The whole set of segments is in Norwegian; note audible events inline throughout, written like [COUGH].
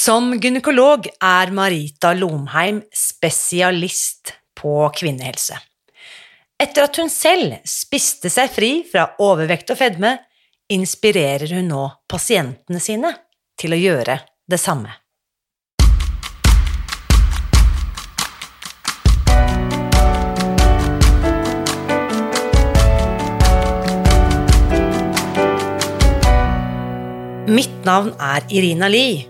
Som gynekolog er Marita Lomheim spesialist på kvinnehelse. Etter at hun selv spiste seg fri fra overvekt og fedme, inspirerer hun nå pasientene sine til å gjøre det samme. Mitt navn er Irina Lie.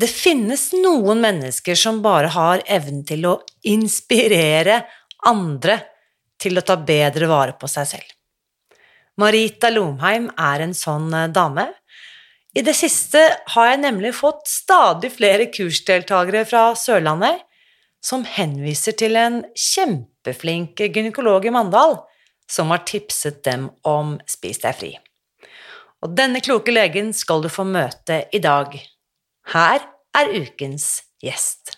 det finnes noen mennesker som bare har evnen til å inspirere andre til å ta bedre vare på seg selv. Marita Lomheim er en sånn eh, dame. I det siste har jeg nemlig fått stadig flere kursdeltakere fra Sørlandet som henviser til en kjempeflink gynekolog i Mandal som har tipset dem om Spis deg fri. Og denne kloke legen skal du få møte i dag. Her er ukens gjest.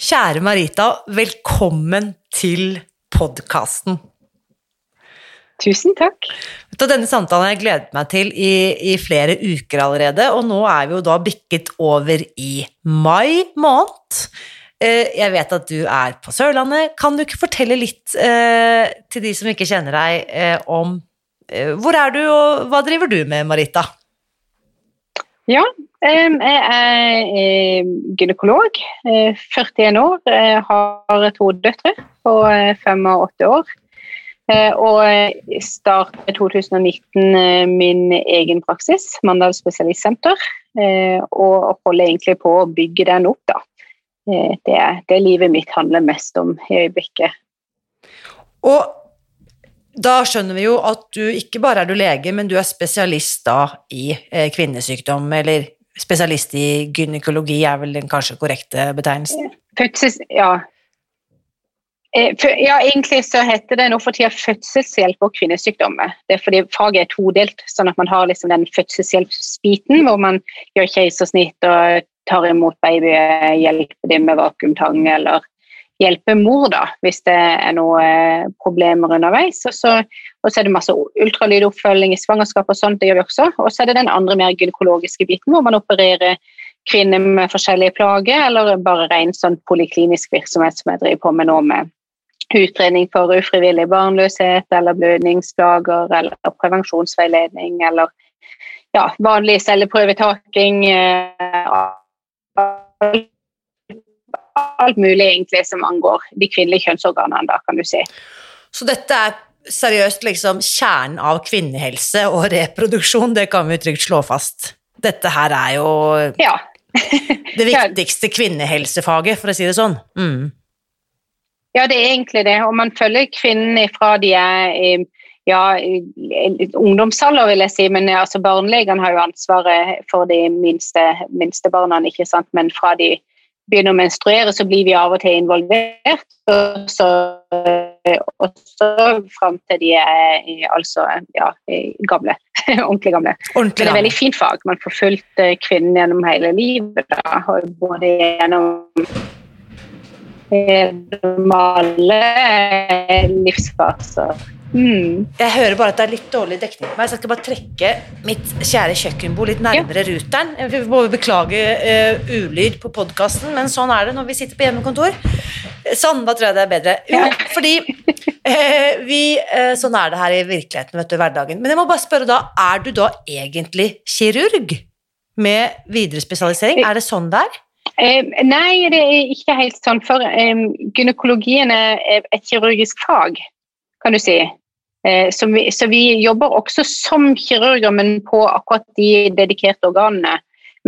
Kjære Marita, velkommen til podkasten. Tusen takk. Denne samtalen har jeg gledet meg til i, i, flere uker allerede, og nå er vi jo da bikket over i mai måned. Eh, jeg vet at du er på Sørlandet. Kan du ikke fortelle litt eh, til de som ikke kjenner deg, eh, om hvor er du, og hva driver du med, Marita? Ja, jeg er gynekolog. 41 år. Har to døtre på fem og åtte år. Og startet 2019 min egen praksis, Mandal spesialistsenter. Og holder egentlig på å bygge den opp, da. Det det livet mitt handler mest om i øyeblikket. Og da skjønner vi jo at du ikke bare er du lege, men du er spesialist da i eh, kvinnesykdom, eller spesialist i gynekologi er vel den kanskje korrekte betegnelsen? Fødsels, ja. Eh, ja, egentlig så heter det nå for tida fødselshjelp og kvinnesykdommer. Det er fordi faget er todelt, sånn at man har liksom den fødselshjelpsbiten hvor man gjør keisersnitt og tar imot babyer, hjelper dem med vakuumtang eller hjelpe mor da, hvis det er noen eh, problemer underveis. Og så, og så er det masse ultralydoppfølging i svangerskap og sånt, det gjør vi også. Og så er det den andre mer gynekologiske biten hvor man opererer kvinner med forskjellige plager, eller bare ren sånn poliklinisk virksomhet som jeg driver på med nå med utredning for ufrivillig barnløshet eller blødningsplager eller prevensjonsveiledning eller ja, vanlig celleprøvetaking. Eh, alt mulig egentlig som angår de kvinnelige kjønnsorganene, da, kan du si. Så dette er seriøst liksom kjernen av kvinnehelse og reproduksjon, det kan vi trygt slå fast. Dette her er jo ja. [LAUGHS] det viktigste kvinnehelsefaget, for å si det sånn. Mm. Ja, det er egentlig det. Og man følger kvinnene fra de er i ja, ungdomsalder, vil jeg si, men altså, barnelegene har jo ansvaret for de minste, minste barna, ikke sant? men fra de begynner å menstruere, så blir vi av og til involvert. Og så, og så fram til de er altså, ja, [LAUGHS] gamle. Ordentlig gamle. Men det er veldig fint fag. Man får fulgt eh, kvinnen gjennom hele livet. Da, både gjennom alle livsfaser. Mm. Jeg hører bare at det er litt dårlig dekning på meg, så jeg skal bare trekke mitt kjære kjøkkenbord litt nærmere ja. ruteren. Vi må beklage uh, ulyd på podkasten, men sånn er det når vi sitter på hjemmekontor. Sånn, da tror jeg det er bedre. Ja. fordi uh, vi uh, Sånn er det her i virkeligheten, vet du, hverdagen. Men jeg må bare spørre da, er du da egentlig kirurg med videre spesialisering? Er det sånn det er? Eh, nei, det er ikke helt sånn. For eh, gynekologien er et kirurgisk fag, kan du si. Eh, så vi, så, vi, jobber også som kirurger, men på akkurat de dedikerte organene.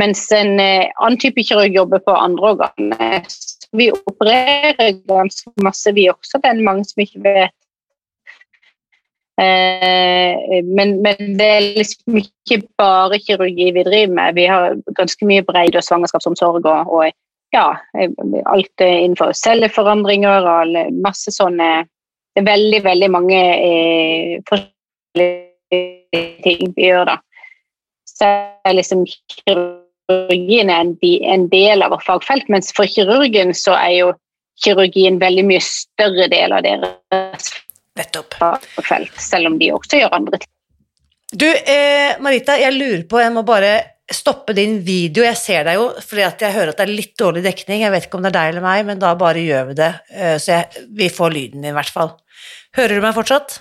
Mens en eh, annen type kirurg jobber på andre organer. vi opererer ganske masse, vi også. Det er mange som ikke vet Eh, men, men, det er liksom ikke bare kirurgi vi driver med. Vi har ganske mye bredde og svangerskapsomsorg og, og ja, alt innenfor celleforandringer og masse sånne Det er veldig, veldig mange eh, forskjellige ting vi gjør, da. Så liksom kirurgien er en, en del av vårt fagfelt, mens for kirurgen så er jo kirurgien veldig mye større del av deres Nettopp. fagfelt, selv om de også gjør andre ting. Du, eh, Marita, jeg lurer på, jeg må bare stoppe din video. Jeg ser deg jo fordi at jeg hører at det er litt dårlig dekning. Jeg vet ikke om det er deg eller meg, men da bare gjør vi det. Eh, så jeg, vi får lyden din i hvert fall. Hører du meg fortsatt?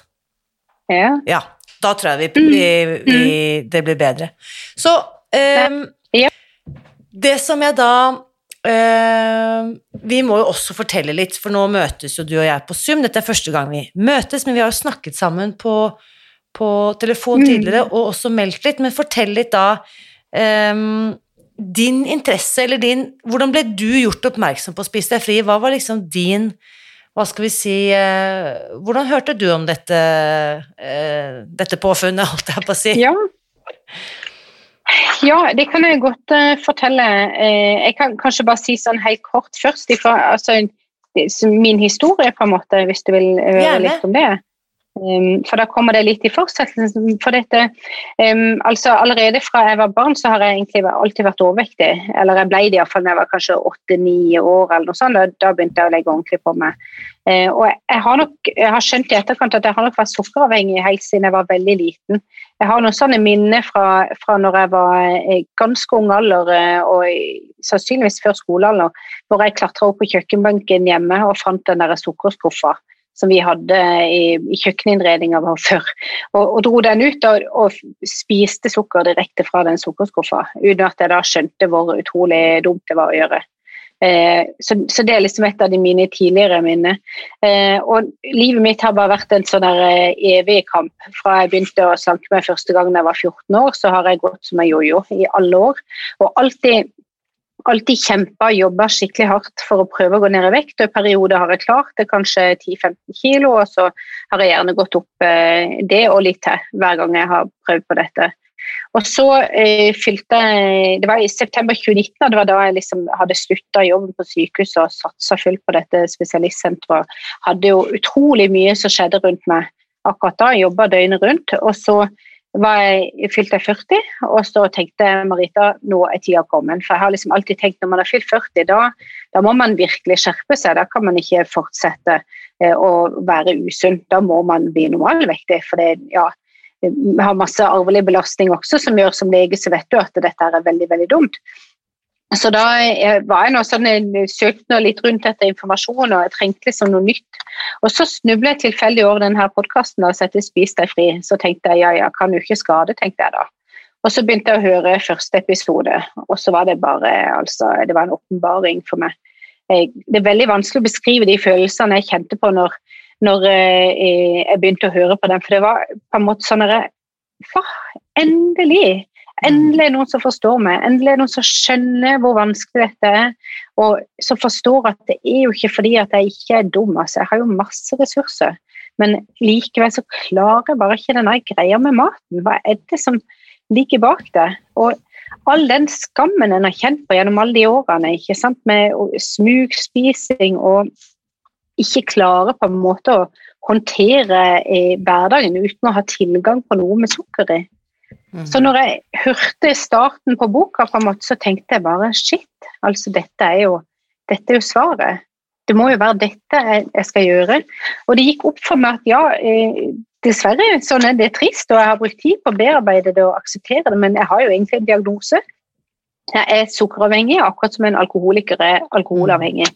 Ja. Ja, da tror jeg vi, vi, vi, det blir bedre. Så um. Det som jeg da Uh, Vi må jo også fortelle litt, for nå møtes jo du og jeg på Zoom. Dette er første gang vi møtes, men vi har jo snakket sammen på, på telefon tidligere og også meldt litt. Men fortell litt da eh, din interesse, eller din Hvordan ble du gjort oppmerksom på Spis deg fri? Hva var liksom din hva skal vi si uh, Hvordan hørte du om dette, uh, dette påfunnet, holdt jeg på å si? Ja. ja, det kan jeg godt uh, fortelle. Jeg kan kanskje bare si sånn helt kort først. Ifra, altså, min historie, på en måte, hvis du vil høre litt om det. Um, for da kommer det litt i fortsettelsen. For dette, um, altså Allerede fra jeg var barn, så har jeg egentlig alltid vært overvektig. Eller jeg ble det iallfall da jeg var kanskje åtte-ni år, eller noe sånt. Da, da begynte jeg å legge ordentlig på meg. Uh, og jeg, har nok, jeg har skjønt i etterkant at jeg har nok vært sukkeravhengig helt siden jeg var veldig liten. Jeg har noen sånne minner fra, fra når jeg var ganske ung alder, uh, og sannsynligvis før skolealder, hvor jeg klatra opp på kjøkkenbenken hjemme og fant den der sukkerskuffa som vi hadde i, i kjøkkeninnredninga vår før. Og, og, dro den ut og, og, spiste sukker direkte fra den sukkerskuffa, uten at jeg da skjønte hvor utrolig dumt det var å gjøre. Eh, så, så, det er liksom et av de mine tidligere minner. Eh, og livet mitt har bare vært en sånn der eh, evig kamp. Fra jeg begynte å slanke meg første gang da jeg var 14 år, så har jeg gått som en jojo i alle år. Og alltid alltid kjempa og jobba skikkelig hardt for å prøve å gå ned i vekt. og I perioder har jeg klart det, kanskje 10-15 kilo, og så har jeg gjerne gått opp eh, det og litt til hver gang jeg har prøvd på dette. Og så eh, fylte jeg Det var i september 2019, og det var da jeg liksom hadde slutta jobben på sykehuset og satsa fullt på dette spesialistsenteret. Hadde jo utrolig mye som skjedde rundt meg akkurat da. Jobba døgnet rundt. Og så var jeg, fylte jeg 40, og så tenkte Marita, nå er tida kommet. For jeg har liksom alltid tenkt når man har fylt 40, da, da må man virkelig skjerpe seg. Da kan man ikke fortsette eh, å være usunn. Da må man bli normalvektig. For det, ja, har masse arvelig belastning også som gjør som lege så vet du at dette er veldig, veldig dumt. Så da var jeg nå sånn, jeg søkte nå litt rundt etter informasjon, og jeg trengte liksom noe nytt. Og så snublet jeg tilfeldig over denne podkasten og sette 'Spis deg fri'. Så tenkte jeg ja, ja, kan jo ikke skade, tenkte jeg da. Og så begynte jeg å høre første episode, og så var det bare altså, Det var en åpenbaring for meg. Jeg, det er veldig vanskelig å beskrive de følelsene jeg kjente på når, når jeg, jeg begynte å høre på den, for det var på en måte sånn at Endelig! Endelig er noen som forstår meg, endelig er noen som skjønner hvor vanskelig dette er. Og som forstår at det er jo ikke fordi at jeg ikke er dum, altså. Jeg har jo masse ressurser. Men likevel så klarer jeg bare ikke denne greia med maten. Hva er det som ligger bak det? Og all den skammen en har kjent på gjennom alle de årene, ikke sant? med smugspising og ikke klare på en måte å håndtere eh, hverdagen uten å ha tilgang på noe med sukker i. Så når jeg hørte starten på boka, på en måte, så tenkte jeg bare shit, altså dette er jo, dette er jo svaret. Det må jo være dette jeg skal gjøre. Og det gikk opp for meg at ja, eh, dessverre sånn er det trist, og jeg har brukt tid på å bearbeide det og akseptere det, men jeg har jo egentlig en diagnose. Jeg er sukkeravhengig, akkurat som en alkoholiker er alkoholavhengig.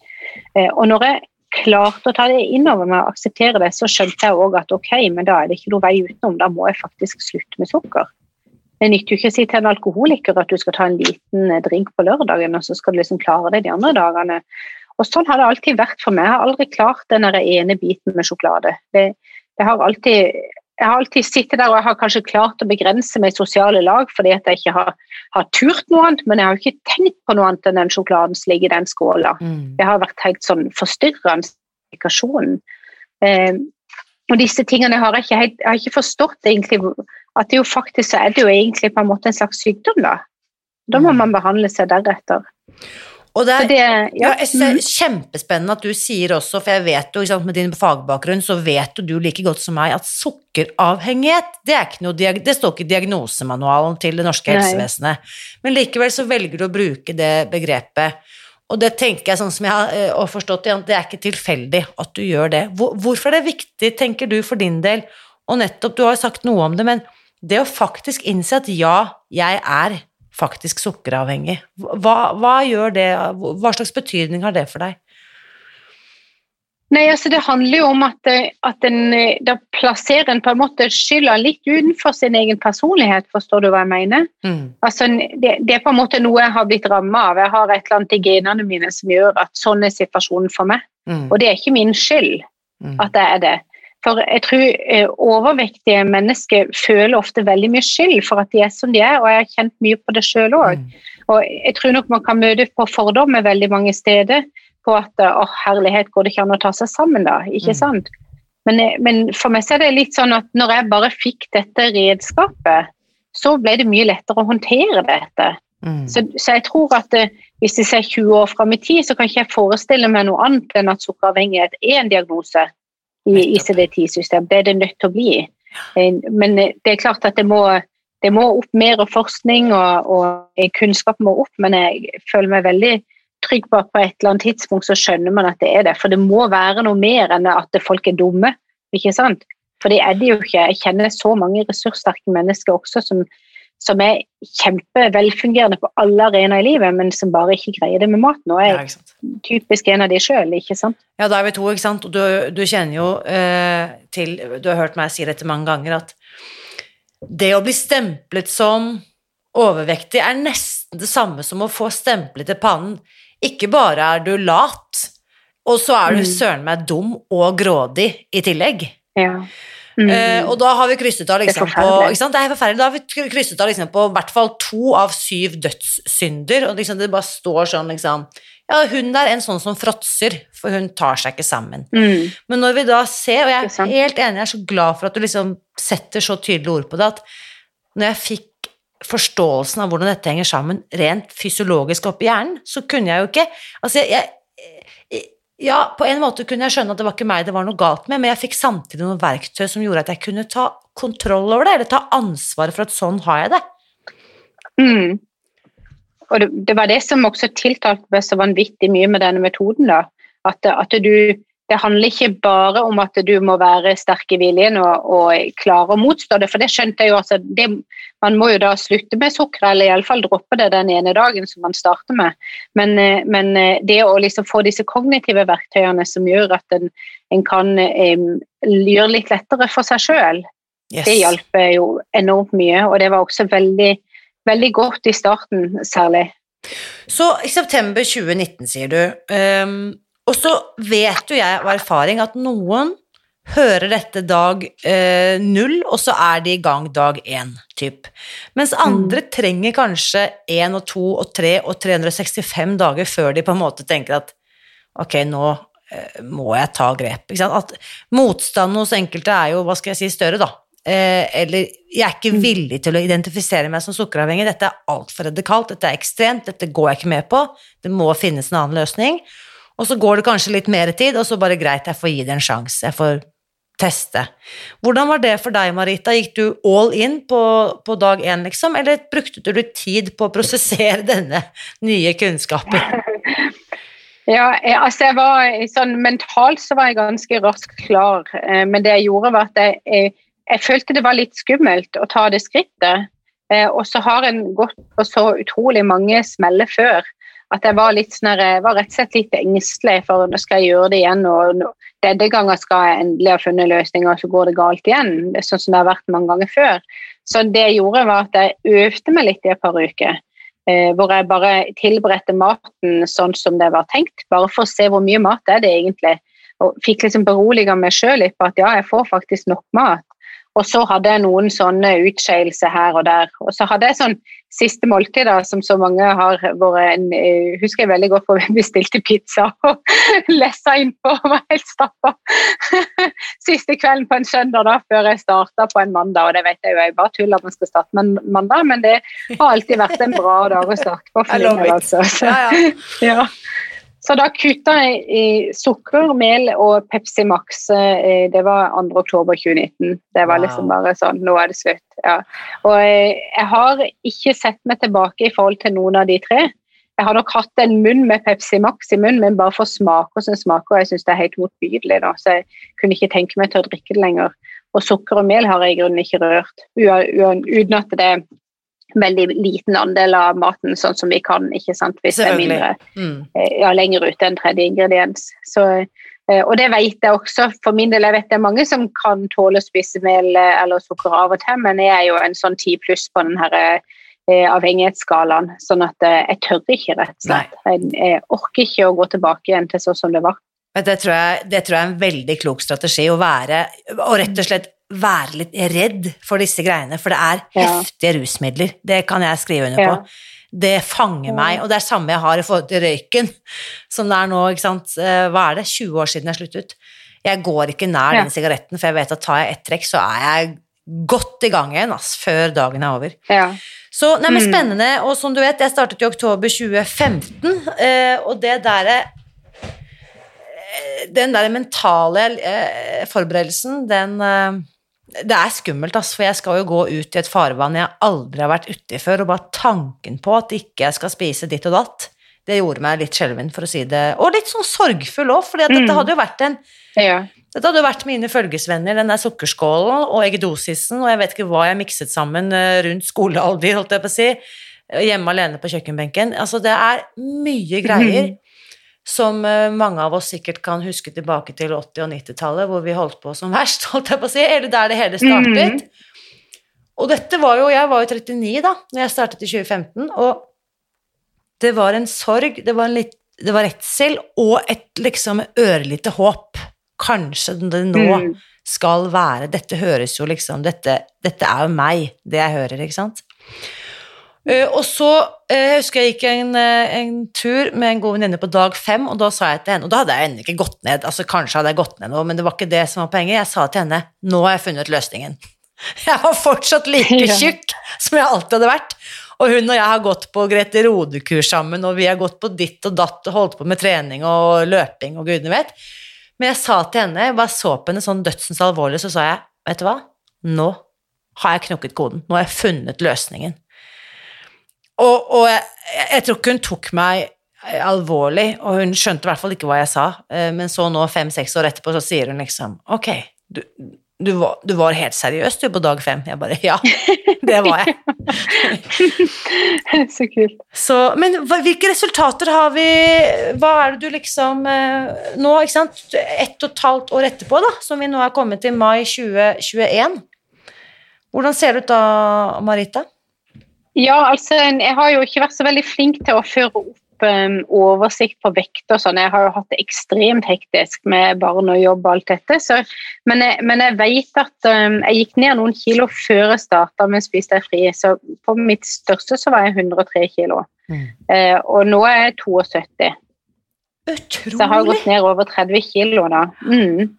Eh, og når jeg klarte å ta det innover meg og akseptere det, så skjønte jeg òg at ok, men da er det ikke noe vei utenom. Da må jeg faktisk slutte med sukker. Det nytter jo ikke å si til en alkoholiker at du skal ta en liten eh, drink på lørdagen, og så skal du liksom klare det de andre dagene. Og Sånn har det alltid vært for meg. Jeg har aldri klart den ene biten med sjokolade. Det, det har alltid, jeg har alltid sittet der og jeg har kanskje klart å begrense meg i sosiale lag fordi at jeg ikke har, har, turt noe annet, men jeg har ikke tenkt på noe annet enn den sjokoladen som ligger i den skåla. Mm. Det har vært helt sånn forstyrrende kommunikasjon. Eh, og disse tingene har jeg ikke, helt, jeg har ikke forstått egentlig at det jo faktisk er det jo egentlig på en måte en slags sykdom. Da Da må mm. man behandle seg deretter. Og det er, det, ja. Ja, mm. kjempespennende at du sier også, for jeg vet jo, sant, med din fagbakgrunn, så vet du like godt som meg at sukkeravhengighet, det, er ikke noe, det står ikke i diagnosemanualen til det norske Nei. helsevesenet. Men likevel så velger du å bruke det begrepet. Og det tenker jeg, sånn som jeg har eh, forstått det, det er ikke tilfeldig at du gjør det. Hvorfor er det viktig, tenker du, for din del, og nettopp, du har jo sagt noe om det, men det å faktisk innse at ja, jeg er faktisk sukkeravhengig. Hva, hva, gjør det, hva slags betydning har det for deg? Nei, altså Det handler jo om at, at en, da plasserer en på en måte skylda litt utenfor sin egen personlighet, forstår du hva jeg mener? Mm. Altså, det, det, er på en måte noe jeg har blitt ramma av. Jeg har et eller annet i genene mine som gjør at sånn er situasjonen for meg. Mm. Og det er ikke min skyld mm. at det er det. For jeg tror eh, overvektige mennesker føler ofte veldig mye skyld for at de er som de er, og jeg har kjent mye på det sjøl òg. Mm. Og jeg tror nok man kan møte på fordommer veldig mange steder på at å herlighet, går det ikke an å ta seg sammen da? Ikke mm. sant? Men, eh, men, for meg så er det litt sånn at når jeg bare fikk dette redskapet, så ble det mye lettere å håndtere dette. Mm. Så, så, jeg tror at det, eh, hvis jeg ser 20 år fram i tid, så kan ikke jeg forestille meg noe annet enn at sukkeravhengighet er en diagnose i ICD-10-system. Det er det nødt til å bli. Eh, men eh, det er klart at det må, det må opp mer forskning, og, og, kunnskap må opp. Men jeg føler meg veldig trygg på at på et eller annet tidspunkt så skjønner man at det er det. For det må være noe mer enn at folk er dumme. ikke sant? For det er de jo ikke. Jeg kjenner så mange ressurssterke mennesker også som, som er kjempevelfungerende på alle arenaer i livet, men som bare ikke greier det med maten. Og jeg ja, typisk en av de sjøl, ikke sant? Ja, da er vi to, ikke sant. Og du, du kjenner jo eh, til Du har hørt meg si dette mange ganger, at det å bli stemplet som overvektig er nesten det samme som å få stemplet i pannen. Ikke bare er du lat, og så er du mm. søren meg dum og grådig i tillegg. Ja. Mm. Uh, og da har vi krysset av liksom på Det er forferdelig. Da har vi krysset av liksom på hvert fall to av syv dødssynder, og liksom det bare står sånn liksom Ja, hun er en sånn som fråtser, for hun tar seg ikke sammen. Mm. Men når vi da ser, og jeg er helt enig, jeg er så glad for at du liksom setter så tydelige ord på det, at når jeg fikk forståelsen av hvordan dette henger sammen rent fysiologisk oppi hjernen, så kunne jeg jo ikke Altså, jeg, ja, på en måte kunne jeg skjønne at det var ikke meg det var noe galt med, men jeg fikk samtidig noen verktøy som gjorde at jeg kunne ta kontroll over det, eller ta ansvar for at sånn har jeg det. Mm. Og det, det, var det som også tiltalte meg så vanvittig mye med denne metoden. da, At, at du det handler ikke bare om at du må være sterk i viljen og, og klare å motstå det, for det skjønte jeg jo. Altså, det, man må jo da slutte med sukker, eller iallfall droppe det den ene dagen som man starter med. Men, eh, men eh, det å liksom få disse kognitive verktøyene som gjør at en, en kan um, gjøre litt lettere for seg sjøl, yes. det hjelper jo enormt mye. Og det var også veldig, veldig godt i starten, særlig. Så i september 2019, sier du. Um og så vet jo jeg av erfaring at noen hører dette dag eh, null, og så er de i gang dag én, typ. Mens andre mm. trenger kanskje én og to og tre og 365 dager før de på en måte tenker at ok, nå eh, må jeg ta grep. At motstanden hos enkelte er jo, hva skal jeg si, større, da. Eh, eller jeg er ikke mm. villig til å identifisere meg som sukkeravhengig. Dette er altfor radikalt, dette er ekstremt, dette går jeg ikke med på. Det må finnes en annen løsning. Og så går det kanskje litt mer tid, og så bare greit, jeg får gi det en sjanse. Jeg får teste. Hvordan var det for deg, Marita? Gikk du all in på, på dag én, liksom, eller brukte du tid på å prosessere [LAUGHS] denne nye kunnskapen? [LAUGHS] Ja, jeg, altså jeg var sånn Mentalt så var jeg ganske raskt klar, eh, men det jeg gjorde, var at jeg, jeg, jeg følte det var litt skummelt å ta det skrittet. Eh, og så har en gått på så utrolig mange smeller før at jeg var litt sånn jeg var rett og slett litt engstelig for nå skal jeg gjøre det igjen. og Denne gangen skal jeg endelig ha funnet løsninger, og så går det galt igjen. Sånn som det har vært mange ganger før. Så det jeg gjorde, var at jeg øvde meg litt i et par uker. Eh, hvor jeg bare tilberedte maten sånn som det var tenkt, bare for å se hvor mye mat er det egentlig. Og fikk liksom beroliga meg sjøl litt på at ja, jeg får faktisk nok mat. Og så hadde jeg noen sånne utskeielser her og der. Og så hadde jeg sånn siste måltid, da, som så mange har vært en uh, Husker jeg veldig godt for vi bestilte pizza og [LAUGHS] lessa innpå og var helt stappa. [LAUGHS] siste kvelden på en søndag da, før jeg starta på en mandag. Og det vet jeg jo, jeg bare tuller at man skal starte med en mandag, men det har alltid vært en bra dag å starte på. [LAUGHS] For meg, altså. Så, ja, ja. ja. Så da kutta jeg i sukker, mel og Pepsi Max. Eh, det var 2. oktober 2019. Det var liksom bare sånn Nå er det slutt. Ja. Og eh, jeg har ikke sett meg tilbake i forhold til noen av de tre. Jeg har nok hatt en munn med Pepsi Max i munnen, men bare for smaker som smaker. Og jeg syns det er helt motbydelig, da, så jeg kunne ikke tenke meg til å drikke det lenger. Og sukker og mel har jeg i grunnen ikke rørt, uten at det veldig liten andel av maten, sånn som vi kan, ikke sant, hvis det er mindre mm. Eh, ja, lenger ute enn tredje ingrediens. Så, eh, og det vet jeg også, for min del, jeg vet det er mange som kan tåle å spise mel eh, eller sukker av og til, men jeg er jo en sånn ti pluss på den her avhengighetsskalaen, sånn at jeg tør ikke, rett og slett. Jeg, jeg, orker ikke å gå tilbake igjen til sånn som det var. Det tror, jeg, det tror jeg er en veldig klok strategi, å være og rett og slett være litt redd for disse greiene, for det er ja. heftige rusmidler. Det kan jeg skrive under på. Det fanger meg, og det er samme jeg har i forhold til røyken, som det er nå, ikke sant. Eh, hva er det, 20 år siden jeg sluttet? Jeg går ikke nær den sigaretten, for jeg vet at tar jeg ett trekk, så er jeg godt i gang igjen, ass, før dagen er over. Ja. Så, nei, men mm. Spennende. Og som du vet, jeg startet i oktober 2015, eh, og det derre eh, Den der mentale forberedelsen, den det er skummelt, ass, for jeg skal jo gå ut i et farvann jeg aldri har vært uti før, og bare tanken på at ikke jeg skal spise ditt og datt, det gjorde meg litt skjelven, for å si det Og litt sånn sorgfull òg, for mm. dette hadde jo vært en ja. Dette hadde jo vært mine følgesvenner, den der sukkerskålen og eggedosisen, og jeg vet ikke hva jeg mikset sammen eh, rundt skolealder, holdt jeg på å si, hjemme alene på kjøkkenbenken. Altså, det er mye greier. Mm som eh, mange av oss sikkert kan huske tilbake til 80- og 90-tallet, hvor vi holdt på som [LAUGHS] verst, holdt jeg på å si, eller der det hele startet. Mm. Og dette var jo Jeg var jo 39 da når jeg startet i 2015, og det var en sorg, det var, en litt, det var redsel og et liksom ørlite håp. Kanskje det nå mm. skal være Dette høres jo liksom dette, dette er jo meg, det jeg hører, ikke sant? Uh, og så uh, husker jeg gikk en, uh, en, tur med en god venninne på dag fem, og da sa jeg til henne Og da hadde jeg ennå ikke gått ned, altså kanskje hadde jeg gått ned nå, men det var ikke det som var poenget. Jeg sa til henne nå har jeg funnet løsningen. [LAUGHS] Jeg var fortsatt like [LAUGHS] tjukk som jeg alltid hadde vært. Og hun og jeg har gått på Grete Rode-kurs sammen, og vi har gått på ditt og datt og holdt på med trening og løping og gudene vet. Men jeg sa til henne, jeg bare så på henne sånn dødsens alvorlig, så sa jeg, vet du hva, nå har jeg knokket koden. Nå har jeg funnet løsningen. Og, og jeg, jeg, tror ikke hun tok meg alvorlig, og hun skjønte i hvert fall ikke hva jeg sa, eh, men så nå, fem-seks år etterpå, så sier hun liksom Ok, du, du, var, du var, helt seriøs du på dag fem? Jeg bare Ja, det var jeg. [LAUGHS] så kult. Så, men hvilke resultater har vi Hva er det du liksom eh, Nå, ikke sant, ett og et halvt år etterpå, da, som vi nå er kommet til mai 2021, hvordan ser det ut da, Marita? Ja, altså jeg har jo ikke vært så veldig flink til å føre opp um, oversikt på vekt og sånn. Jeg har jo hatt det ekstremt hektisk med barn og jobb og alt dette. Så, men, jeg, men, jeg, vet at um, jeg gikk ned noen kilo før jeg starta med Spis deg fri. Så på mitt største så var jeg 103 kilo. Mm. Uh, og nå er jeg 72. Utrolig. Så jeg har gått ned over 30 kilo da. Mm.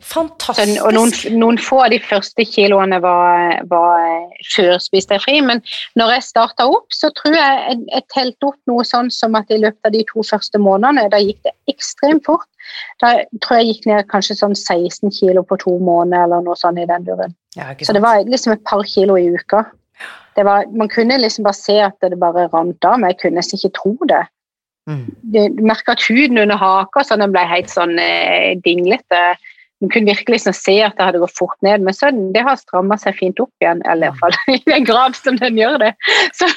Fantastisk. Så, og noen, noen, få av de første kiloene var, var før spiste jeg fri, men når jeg starta opp, så tror jeg jeg, jeg telte opp noe sånn som at i løpet av de to første månedene, da gikk det ekstremt fort. Da tror jeg gikk ned kanskje sånn 16 kilo på to måneder eller noe sånt i den duren. Ja, så det var liksom et par kilo i uka. Var, man kunne liksom bare se at det bare rant av, men jeg kunne nesten ikke tro det. Mm. Du merka at huden under haka sånn, den ble helt sånn eh, dinglete. Man kunne virkelig liksom se at det hadde gått fort ned, men så det har stramma seg fint opp igjen. Eller iallfall [LAUGHS] i den grad som den gjør det. [LAUGHS] Så,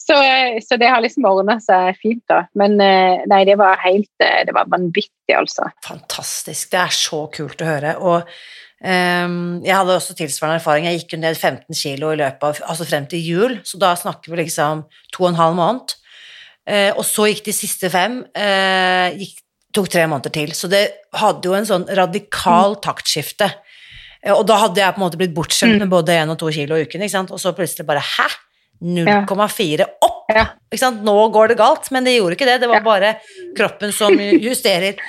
så, så det har liksom ordna seg fint, da. Men eh, nei, det var helt Det var vanvittig, altså. Fantastisk. Det er så kult å høre. Og um, jeg hadde også tilsvarende erfaring. Jeg gikk jo ned 15 kilo i løpet av Altså frem til jul, så da snakker vi liksom to og en halv måned. Uh, og så gikk de siste fem. Uh, gikk tok tre måneder til. Så det hadde jo en sånn radikal mm. taktskifte. Eh, og da hadde jeg på en måte blitt bortskjemt mm. med både én og to kilo i uken, ikke sant? og så plutselig bare hæ? 0,4 opp! Ja. Ikke sant? Nå går det galt, men det gjorde ikke det. Det var bare kroppen som justerer.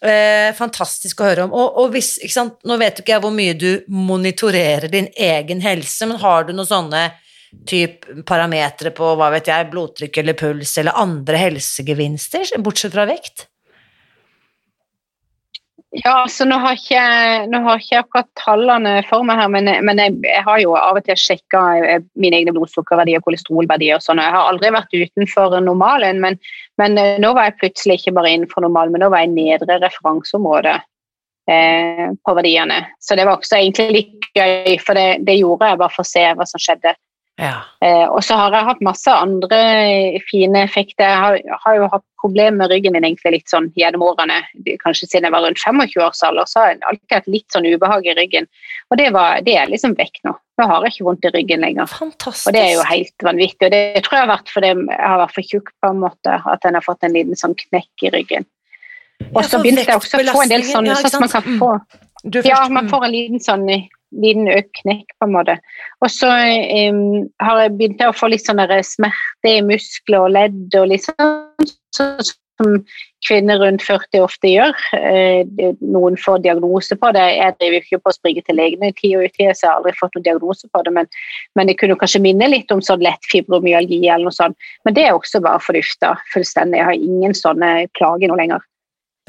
Eh, fantastisk å høre om. Og, og hvis, ikke sant? Nå vet ikke jeg hvor mye du monitorerer din egen helse, men har du noen sånne typ parametere på hva vet jeg, blodtrykk eller puls eller andre helsegevinster, bortsett fra vekt? Ja, så nå har ikke, nå har ikke akkurat tallene for meg her, men, men jeg, jeg, har jo av og til sjekka eh, mine egne blodsukkerverdier og kolesterolverdier og sånn. Jeg har aldri vært utenfor normalen, men, men, eh, nå var jeg plutselig ikke bare innenfor normalen, men nå var jeg nedre referanseområde eh, på verdiene. Så det var også egentlig litt gøy, for det, det gjorde jeg bare for å se hva som skjedde. Ja. Eh, og så har jeg hatt masse andre fine effekter. Jeg har, har, jo hatt problemer med ryggen min egentlig litt sånn gjennom årene. Kanskje siden jeg var rundt 25 år alder, så har jeg alltid hatt litt sånn ubehag i ryggen. Og det, var, det er liksom vekk nå. Nå har jeg ikke vondt i ryggen lenger. Fantastisk. Og det er jo helt vanvittig. Og det tror jeg har vært fordi jeg har vært for tjukk på en måte, at en har fått en liten sånn knekk i ryggen. Og så begynte jeg også å få en del sånne, sånn at man kan få. Mm. Ja, man får en liten sånn liten knekk, på en måte. Og så um, har jeg begynt å få litt sånne smerte i muskler og ledd og litt sånn som kvinner rundt 40 ofte gjør. Eh, noen får diagnose på det. Jeg driver ikke på å springe til legene i tid og utid, så jeg har aldri fått noen diagnose på det. Men, men det kunne kanskje minne litt om sånn lett fibromyalgi eller noe sånt. Men det er også bare fordufta fullstendig. Jeg har ingen sånne plager nå lenger.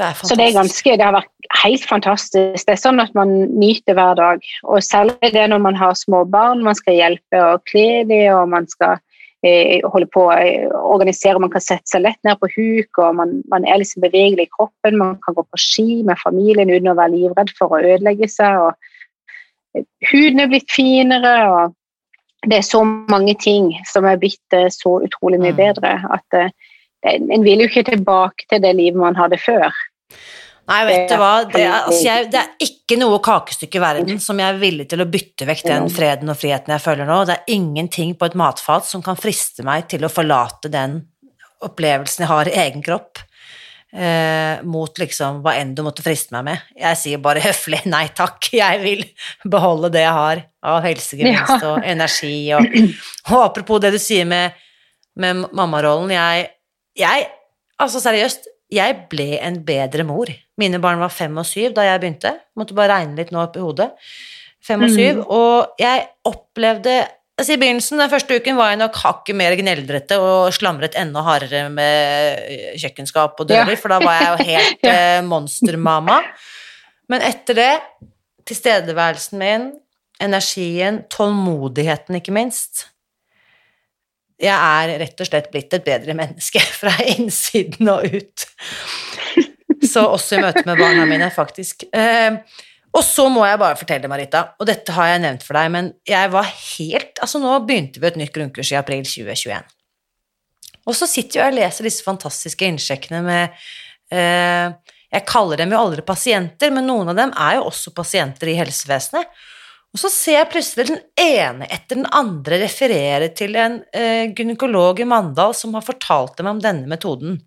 Det så det er ganske, det har vært helt fantastisk. Det er sånn at man nyter hver dag. Og særlig det når man har små barn, man skal hjelpe og kle dem, og man skal eh, holde på å eh, organisere, man kan sette seg lett ned på huk, og man, man, er liksom bevegelig i kroppen. Man kan gå på ski med familien uten å være livredd for å ødelegge seg. og Huden er blitt finere, og det er så mange ting som er blitt eh, så utrolig mye mm. bedre at en vil jo ikke tilbake til det livet man hadde før. Nei, vet du hva, det er, altså jeg, det er, ikke noe kakestykke i verden som jeg er villig til å bytte vekk den freden og friheten jeg føler nå. Det er ingenting på et matfat som kan friste meg til å forlate den opplevelsen jeg har i egen kropp, eh, mot liksom hva enn du måtte friste meg med. Jeg sier bare [LAUGHS] høflig nei takk, jeg vil beholde det jeg har av helsegevinst og energi og, [CLEARS THROAT] og apropos det du sier med, med mammarollen, jeg jeg Altså, seriøst, jeg ble en bedre mor. Mine barn var fem og syv da jeg begynte. Måtte bare regne litt nå opp i hodet. Fem og syv. Mm. Og jeg opplevde altså I begynnelsen, den første uken, var jeg nok hakket mer gneldrete og slamret enda hardere med kjøkkenskap og dører, ja. for da var jeg jo [LAUGHS] helt eh, monstermamma. Men etter det, tilstedeværelsen min, energien, tålmodigheten, ikke minst, jeg er rett og slett blitt et bedre menneske [LAUGHS] fra innsiden og ut. Så også i møte med barna mine, faktisk. Eh, og så må jeg bare fortelle, Marita, og dette har jeg nevnt for deg, men jeg var helt Altså, nå begynte vi et nytt grunnkurs i april 2021. Og så sitter jeg og leser disse fantastiske innsjekkene med eh, Jeg kaller dem jo aldri pasienter, men noen av dem er jo også pasienter i helsevesenet. Og så ser jeg plutselig den ene etter den andre referere til en eh, gynekolog i Mandal som har fortalt dem om denne metoden.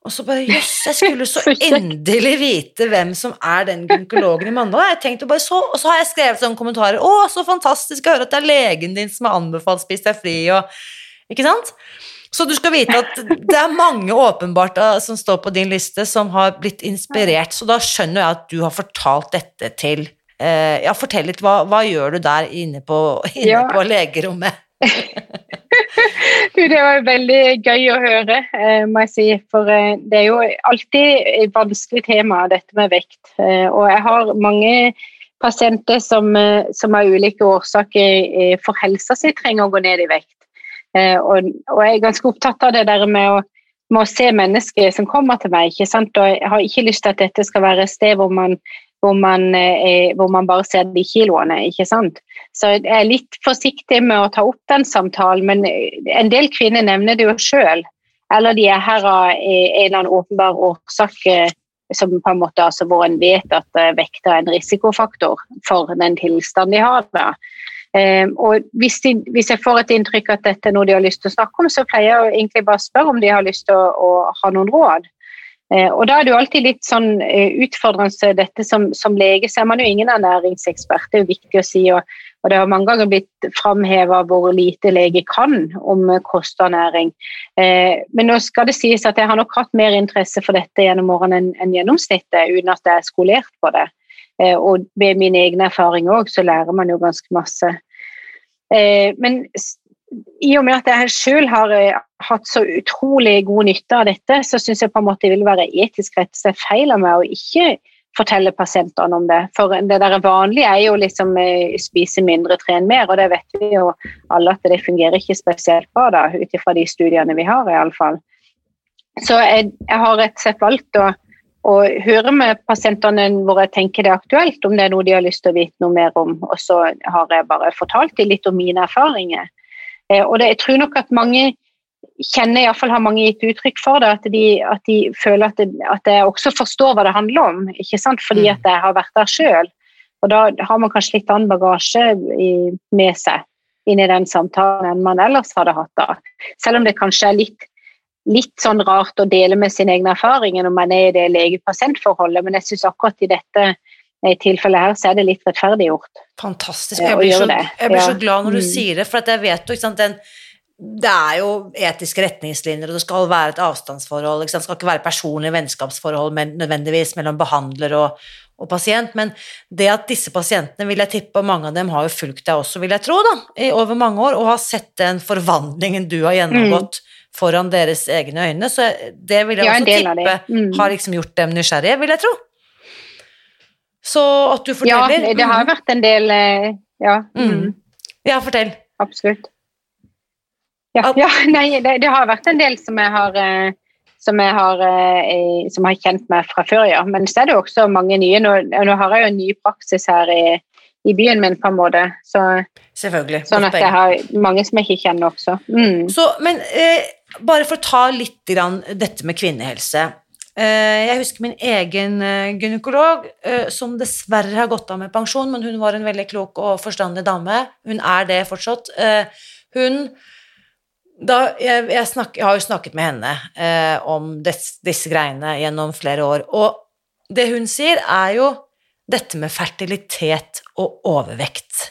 Og så bare Jøss, jeg skulle så [LAUGHS] endelig vite hvem som er den gynekologen i Mandal. Jeg tenkte bare så, Og så har jeg skrevet sånne kommentarer. Å, så fantastisk å høre at det er legen din som har anbefalt Spis deg fri, og Ikke sant? Så du skal vite at det er mange åpenbart eh, som står på din liste, som har blitt inspirert. Så da skjønner jeg at du har fortalt dette til Eh, ja, fortell litt, hva, hva, gjør du der inne på, inne ja. på legerommet? [LAUGHS] det var veldig gøy å høre, eh, må jeg si. For eh, det er jo alltid et vanskelig tema, dette med vekt. Og jeg har mange pasienter som, som av ulike årsaker for helsa si trenger å gå ned i vekt. Og, og jeg er ganske opptatt av det der med å, med å se mennesker som kommer til meg. ikke sant? Og jeg har ikke lyst til at dette skal være et sted hvor man hvor man, eh, hvor man bare ser de kiloene, ikke sant. Så jeg er litt forsiktig med å ta opp den samtalen, men en del kvinner nevner det jo sjøl. Eller de er her av en eller annen åpenbar årsak som på en måte, altså, hvor en vet at vekta er en risikofaktor for den tilstanden de har. da. Um, og hvis, de, hvis, jeg får et inntrykk at dette er noe de har lyst til å snakke om, så pleier jeg egentlig bare å spørre om de har lyst til å, å ha noen råd. Uh, og da er det jo alltid litt sånn uh, utfordrende dette som, som, lege, så er man jo ingen ernæringsekspert, det er jo viktig å si. Og, og det har mange ganger blitt framheva hvor lite lege kan om kost og ernæring. Eh, men nå skal det sies at jeg har nok hatt mer interesse for dette gjennom årene enn en gjennomsnittet, uten at jeg er skolert på det. Eh, og med min egen erfaring òg, så lærer man jo ganske masse. Eh, men i og med at jeg sjøl har eh, hatt så utrolig god nytte av dette, så syns jeg på en måte det vil være etisk rett se feil av meg å ikke fortelle pasientene om det. For det der vanlige er jo liksom spise mindre, tren mer, og det vet vi jo alle at det fungerer ikke spesielt bra da, ut ifra de studiene vi har, iallfall. Så jeg, jeg har rett og slett valgt å å høre med pasientene hvor jeg tenker det er aktuelt, om det er noe de har lyst til å vite noe mer om. Og så har jeg bare fortalt dem litt om mine erfaringer. Eh, og det, jeg tror nok at mange kjenner, iallfall har mange gitt uttrykk for det, at de, at de føler at, det, at, jeg også forstår hva det handler om. ikke sant? Fordi mm. at jeg har vært der sjøl. Og da har man kanskje litt annen bagasje i, med seg inn i den samtalen enn man ellers hadde hatt da. Selv om det kanskje er litt litt sånn rart å dele med sin egen erfaring når man er i det lege-pasient-forholdet, men jeg syns akkurat i dette i tilfellet her, så er det litt rettferdiggjort. Fantastisk. Jeg blir, så, jeg blir så, glad når du mm. sier det, for jeg vet jo ikke sant, den, det er jo etiske retningslinjer, og det skal være et avstandsforhold. Det skal ikke være personlige vennskapsforhold men nødvendigvis mellom behandler og, og, pasient. Men det at disse pasientene, vil jeg tippe, og mange av dem har jo fulgt deg også, vil jeg tro, da, i over mange år, og har sett den forvandlingen du har gjennomgått. Mm foran deres egne øyne. Så det vil jeg ja, også tippe mm. har liksom gjort dem nysgjerrige, vil jeg tro. Så at du forteller Ja, det har mm. vært en del eh, Ja. Mm. mm. Ja, fortell. Absolutt. Ja, ja [LAUGHS] nei, det, det, har vært en del som jeg har eh, som jeg har, eh, som har kjent meg fra før, ja. Men så er det også mange nye. Nå, nå har jeg jo en ny praksis her i, i byen min, på en måte. Så, Selvfølgelig. Sånn at jeg har mange som jeg ikke kjenner også. Mm. Så, men eh, bare for å ta litt grann, dette med kvinnehelse. Eh, jeg husker min egen eh, gynekolog, eh, som dessverre har gått av med pensjon, men hun var en veldig klok og forstandig dame. Hun er det fortsatt. Hun da, jeg, jeg, snak, jeg, har jo snakket med henne eh, om des, disse greiene gjennom flere år, og det hun sier, er jo dette med fertilitet og overvekt.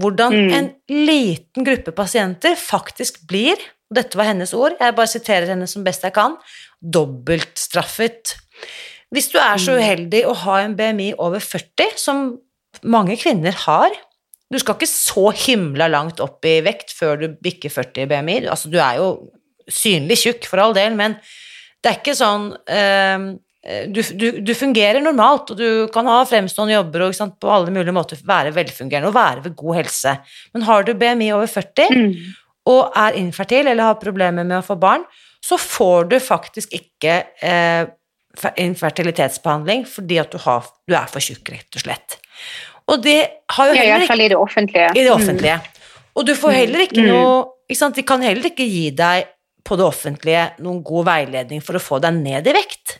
Hvordan mm. en liten gruppe pasienter faktisk blir og dette var hennes ord, jeg bare siterer henne som best jeg kan, dobbeltstraffet. Hvis du er så mm. uheldig å ha en BMI over 40, som mange kvinner har Du skal ikke så himla langt opp i vekt før du bikker 40 i BMI. Altså, du er jo synlig tjukk, for all del, men det er ikke sånn uh, du, du, du, fungerer normalt, og du kan ha fremstående jobber og sant, på alle mulige måter være velfungerende og være ved god helse. Men har du BMI over 40, mm og er infertil eller har problemer med å få barn, så får du faktisk ikke eh, infertilitetsbehandling fordi at du, har, du, er for tjukk, rett og slett. Og det har jo heller ikke I det offentlige. I det offentlige. Mm. Og du får heller ikke mm. noe ikke sant? De kan heller ikke gi deg på det offentlige noen god veiledning for å få deg ned i vekt.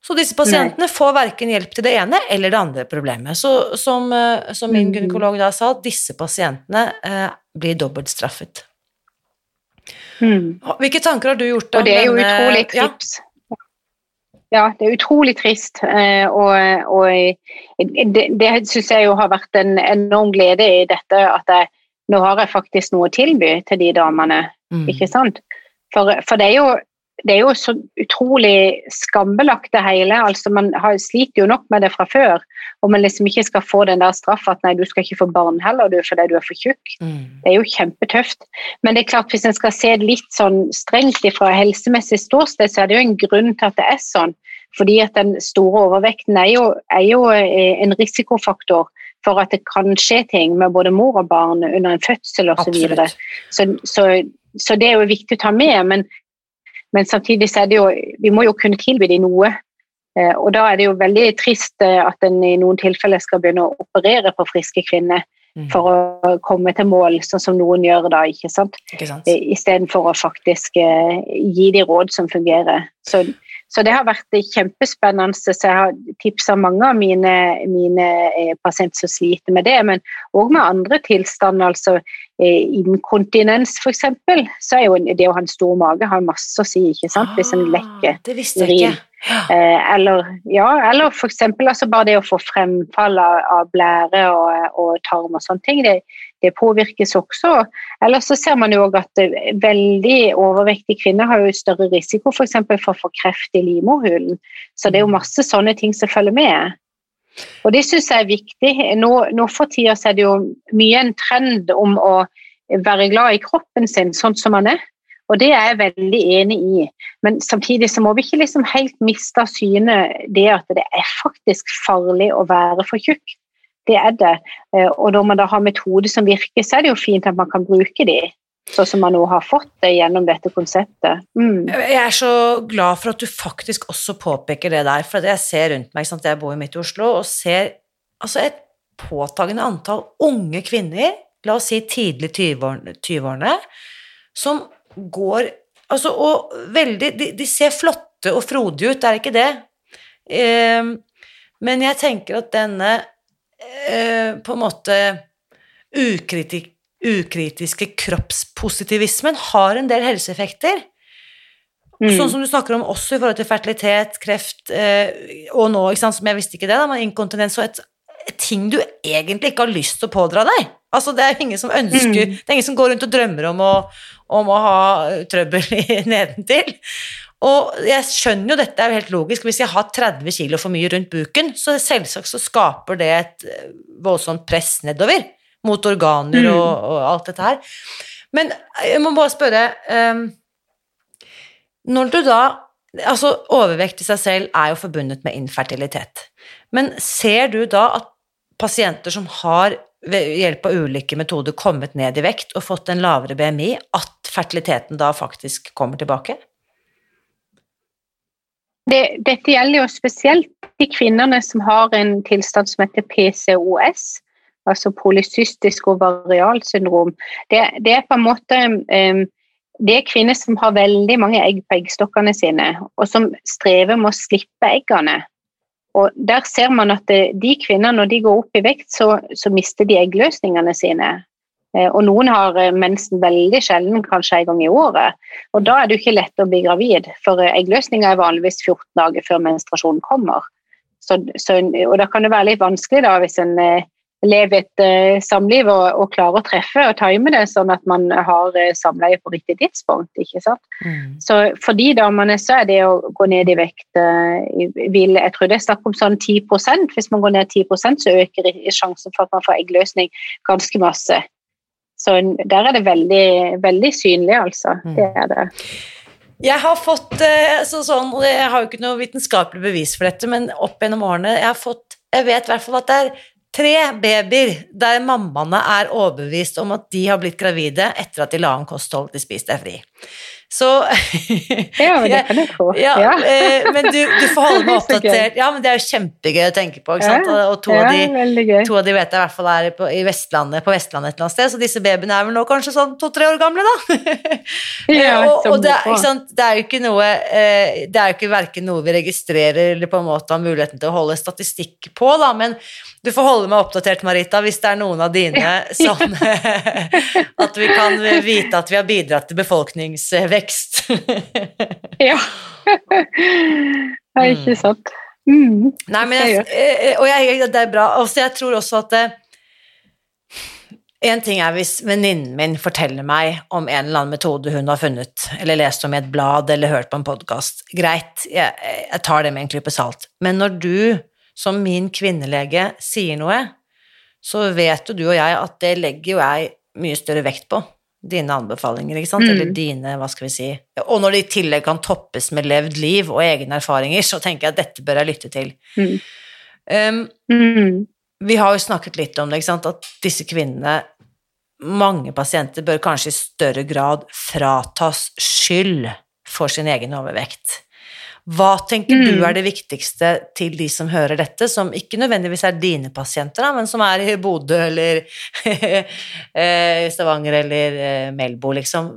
Så disse pasientene Nei. får verken hjelp til det ene eller det andre problemet. Så som, eh, som min mm. gynekolog da sa, disse pasientene eh, blir dobbeltstraffet. Mm. Hvilke tanker har du gjort om denne Og det er jo denne, utrolig trist Ja. ja. det er utrolig trist. Eh, og, og det, det syns jeg jo har vært en enorm glede i dette at jeg, nå har jeg faktisk noe å tilby til de damene. Mm. Ikke sant? For, for, det er jo det er jo så utrolig skambelagt det hele. altså Man har, sliter jo nok med det fra før. Og man liksom ikke skal få den der straffa at nei, du skal ikke få barn heller du fordi du er for tjukk. Mm. Det er jo kjempetøft. Men det er klart hvis en skal se det litt sånn strengt fra helsemessig ståsted, så er det jo en grunn til at det er sånn. Fordi at den store overvekten er jo, er jo eh, en risikofaktor for at det kan skje ting med både mor og barn under en fødsel osv. Så, så, så, så det er jo viktig å ta med. Men men samtidig så er det jo Vi må jo kunne tilby dem noe Eh, og da er det jo veldig trist eh, at en i noen tilfeller skal begynne å operere på friske kvinner Mm. for å komme til mål, sånn som noen gjør da, ikke sant? Ikke sant? Istedenfor å faktisk eh, gi de råd som fungerer. Så, så det har vært kjempespennende. Så jeg har tipsa mange av mine, mine eh, pasienter som sliter med det, men òg med andre tilstander. altså eh, Inkontinens f.eks. Så er jo det å ha en stor mage har masse å si, ikke sant? Hvis en lekker. urin. Det ikke. Eh, eller ja, eller eksempel altså bare det å få fremfall av, av blære og, og tarm og sånne ting, det, det påvirkes også. Eller så ser man jo at eh, veldig overvektige kvinner har jo større risiko for, for å få kreft i livmorhulen. Så det er jo masse sånne ting som følger med. Og det syns jeg er viktig. Nå, nå for tida er det jo mye en trend om å være glad i kroppen sin sånn som man er. Og det er jeg veldig enig i. Men samtidig så må vi ikke liksom helt miste av syne det at det er faktisk farlig å være for tjukk. Det er det. Eh, Og når man da har metoder som virker, så er det jo fint at man kan bruke de. Sånn som man nå har fått det gjennom dette konseptet. Mm. Jeg er så glad for at du faktisk også påpeker det der, for jeg ser rundt meg, sant? jeg bor midt i Oslo, og ser altså et påtagende antall unge kvinner, la oss si tidlig 20-årene, 20-årene, som går altså, og veldig de, de ser flotte og frodige ut, det er ikke det. Ehm, men jeg tenker at denne eh, på en måte ukritik, ukritiske kroppspositivismen har en del helseeffekter. Mm. Sånn som du snakker om også i forhold til fertilitet, kreft, eh, og nå, ikke sant, som jeg visste ikke det, da, men inkontinens og et, et ting du egentlig ikke har lyst til å pådra deg. Altså, det er ingen som ønsker Mm. Det er ingen som går rundt og drømmer om å, om å ha trøbbel i- [LAUGHS] nedentil. Og jeg skjønner jo dette er jo helt logisk. Hvis jeg har 30 kilo for mye rundt buken, så selvsagt så skaper det et eh, voldsomt press nedover mot organer Mm. og, og alt dette her. Men jeg må bare spørre um, Når du da Altså, overvekt i seg selv er jo forbundet med infertilitet. Men ser du da at pasienter som har ved hjelp av ulike metoder kommet ned i vekt og fått en lavere BMI, at fertiliteten da faktisk kommer tilbake? Det, dette gjelder jo spesielt de kvinnene som har en tilstand som heter PCOS, altså polycystisk ovarialt syndrom. Det, det er på en måte um, det er kvinner som har veldig mange egg på eggstokkene sine, og som strever med å slippe eggene. Og Der ser man at det, de kvinnene, når de går opp i vekt, så, så mister de eggløsningene sine. Eh, Og noen har eh, mensen veldig sjelden, kanskje en gang i året. Og da er det jo ikke lett å bli gravid, for eh, eggløsninga er vanligvis 14 dager før menstruasjonen kommer. Så, så, og da kan det være litt vanskelig da, hvis en lever et samliv og, og klarer å treffe og time det, sånn at man har samleie på riktig tidspunkt. ikke sant? Så for de damene så er det å gå ned i vekt vil, Jeg tror det er snakk om sånn 10% Hvis man går ned 10 så øker sjansen for at man får eggløsning ganske masse. Så der er det veldig, veldig synlig, altså. Mm. Det er det. Jeg har fått eh, så, sånn, og jeg har jo ikke noe vitenskapelig bevis for dette, men opp gjennom årene jeg har fått Jeg vet i hvert fall at det er tre babyer der mammaene er overbevist om at de har blitt gravide etter at de la om kosthold, de spiste deg fri. Så Ja, men det [LAUGHS] kan jeg tro. Ja, Ja. eh, men du, du får holde [LAUGHS] meg oppdatert. Ja, men det er jo kjempegøy å tenke på, ikke sant? Og, to, ja, av de, to av de vet jeg i hvert fall er på, i Vestlandet, på Vestlandet et eller annet sted, så disse babyene er vel nå kanskje sånn to-tre år gamle, da. [LAUGHS] Ja, Eh, og, og det, det er jo ikke noe eh, Det er jo ikke verken noe vi registrerer eller på en måte har muligheten til å holde statistikk på, da, men du får holde meg oppdatert, Marita, hvis det er noen av dine [LAUGHS] som [LAUGHS] At vi kan vite at vi har bidratt til befolkningsvekst. [LAUGHS] Ja. Det er ikke sant. Mm. Nei, men jeg, eh, og jeg, det er bra. Også, jeg tror også at eh, En ting er hvis venninnen min forteller meg om en eller annen metode hun har funnet, eller lest om i et blad eller hørt på en podkast. Greit, jeg, jeg tar det med en klype salt. Men når du, som min kvinnelege, sier noe, så vet jo du og jeg at det legger jo jeg mye større vekt på. Dine anbefalinger, ikke sant? Mm. Eller dine, hva skal vi si Og når det i tillegg kan toppes med levd liv og egne erfaringer, så tenker jeg at dette bør jeg lytte til. Mm. Um, Mm. vi har jo snakket litt om det, ikke sant, at disse kvinnene, mange pasienter, bør kanskje i større grad fratas skyld for sin egen overvekt. Hva tenker Mm. du er det viktigste til de som hører dette, som ikke nødvendigvis er dine pasienter, da, men som er i Bodø eller [LAUGHS] eh, Stavanger eller eh, Melbo, liksom.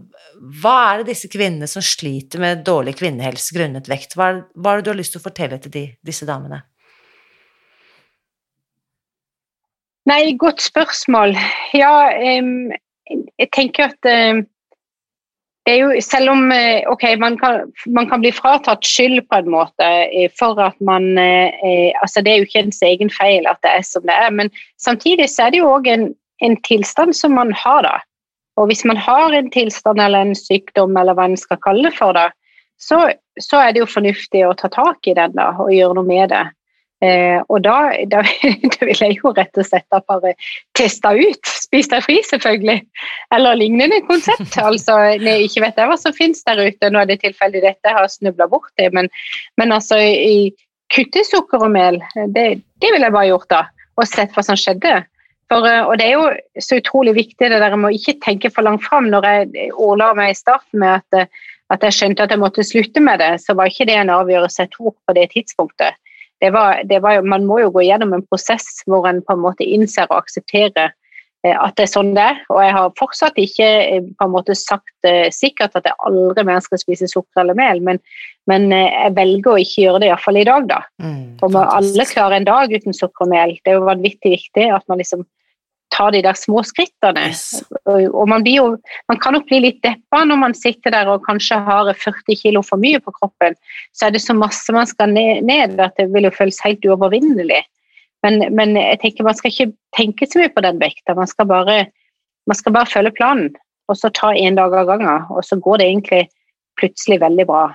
Hva er det disse kvinnene som sliter med dårlig kvinnehelse grunnet vekt, hva er, hva er det du har lyst til å fortelle til de, disse damene? Nei, godt spørsmål. Ja, um, jeg tenker at er jo, selv om eh, ok, man kan, man kan bli fratatt skyld på en måte eh, for at man eh, altså Det er jo ikke ens egen feil at det er som det er, men samtidig så er det jo òg en, en tilstand som man har. da. Og hvis man har en tilstand eller en sykdom, eller hva en skal kalle det for, da, så, så er det jo fornuftig å ta tak i den da, og gjøre noe med det. Eh, og da, da, [LAUGHS] da vil jeg jo rett og slett bare teste ut. Spis deg fri, selvfølgelig. Eller lignende konsept. altså, nei, Ikke vet jeg hva som finnes der ute. Nå er det tilfeldig dette jeg har snubla borti, men, men altså i, kutte sukker og mel, det, det ville jeg bare gjort da. Og sett hva som skjedde. For, eh, og det er jo så utrolig viktig det der med å ikke tenke for langt fram. Når jeg ordla meg i starten med at, at jeg skjønte at jeg måtte slutte med det, så var ikke det en avgjørelse jeg tok på det tidspunktet det var, det var man må jo gå gjennom en prosess hvor en på en måte innser og aksepterer eh, at det er sånn det er. Og jeg har fortsatt ikke eh, på en måte sagt eh, sikkert at jeg aldri mer skal spise sukker eller mel, men, men jeg velger å ikke gjøre det, iallfall i dag, da. Mm, For alle klarer klare en dag uten sukker og mel. Det er jo vanvittig viktig at man liksom tar de der små skrittene. Yes. Og, man, blir jo, man kan nok bli litt deppa når man sitter der og kanskje har 40 kilo for mye på kroppen. Så er det så masse man skal ned, at det vil jo føles helt uovervinnelig. Men, men jeg tenker man skal ikke tenke så mye på den vekta. Man skal bare, man skal bare følge planen, og så ta én dag av gangen. Og så går det egentlig plutselig veldig bra.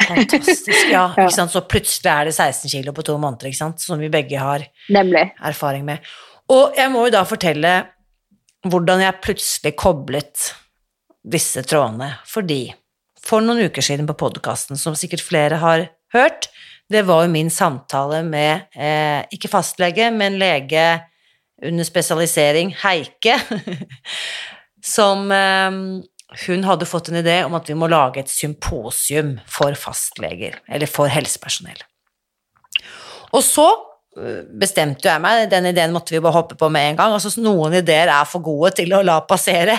Fantastisk, ja. [LAUGHS] Ja. Så plutselig er det 16 kilo på to måneder, som vi begge har Nemlig. erfaring med. Og jeg må jo da fortelle hvordan jeg plutselig koblet disse trådene, fordi for noen uker siden på podkasten, som sikkert flere har hørt, det var jo min samtale med eh, ikke fastlege, men lege under spesialisering, Heike, [LAUGHS] som eh, hun hadde fått en idé om at vi må lage et symposium for fastleger, eller for helsepersonell. Og så bestemte jeg meg, den ideen måtte vi bare hoppe på med en gang. Altså, noen ideer er for gode til å la passere.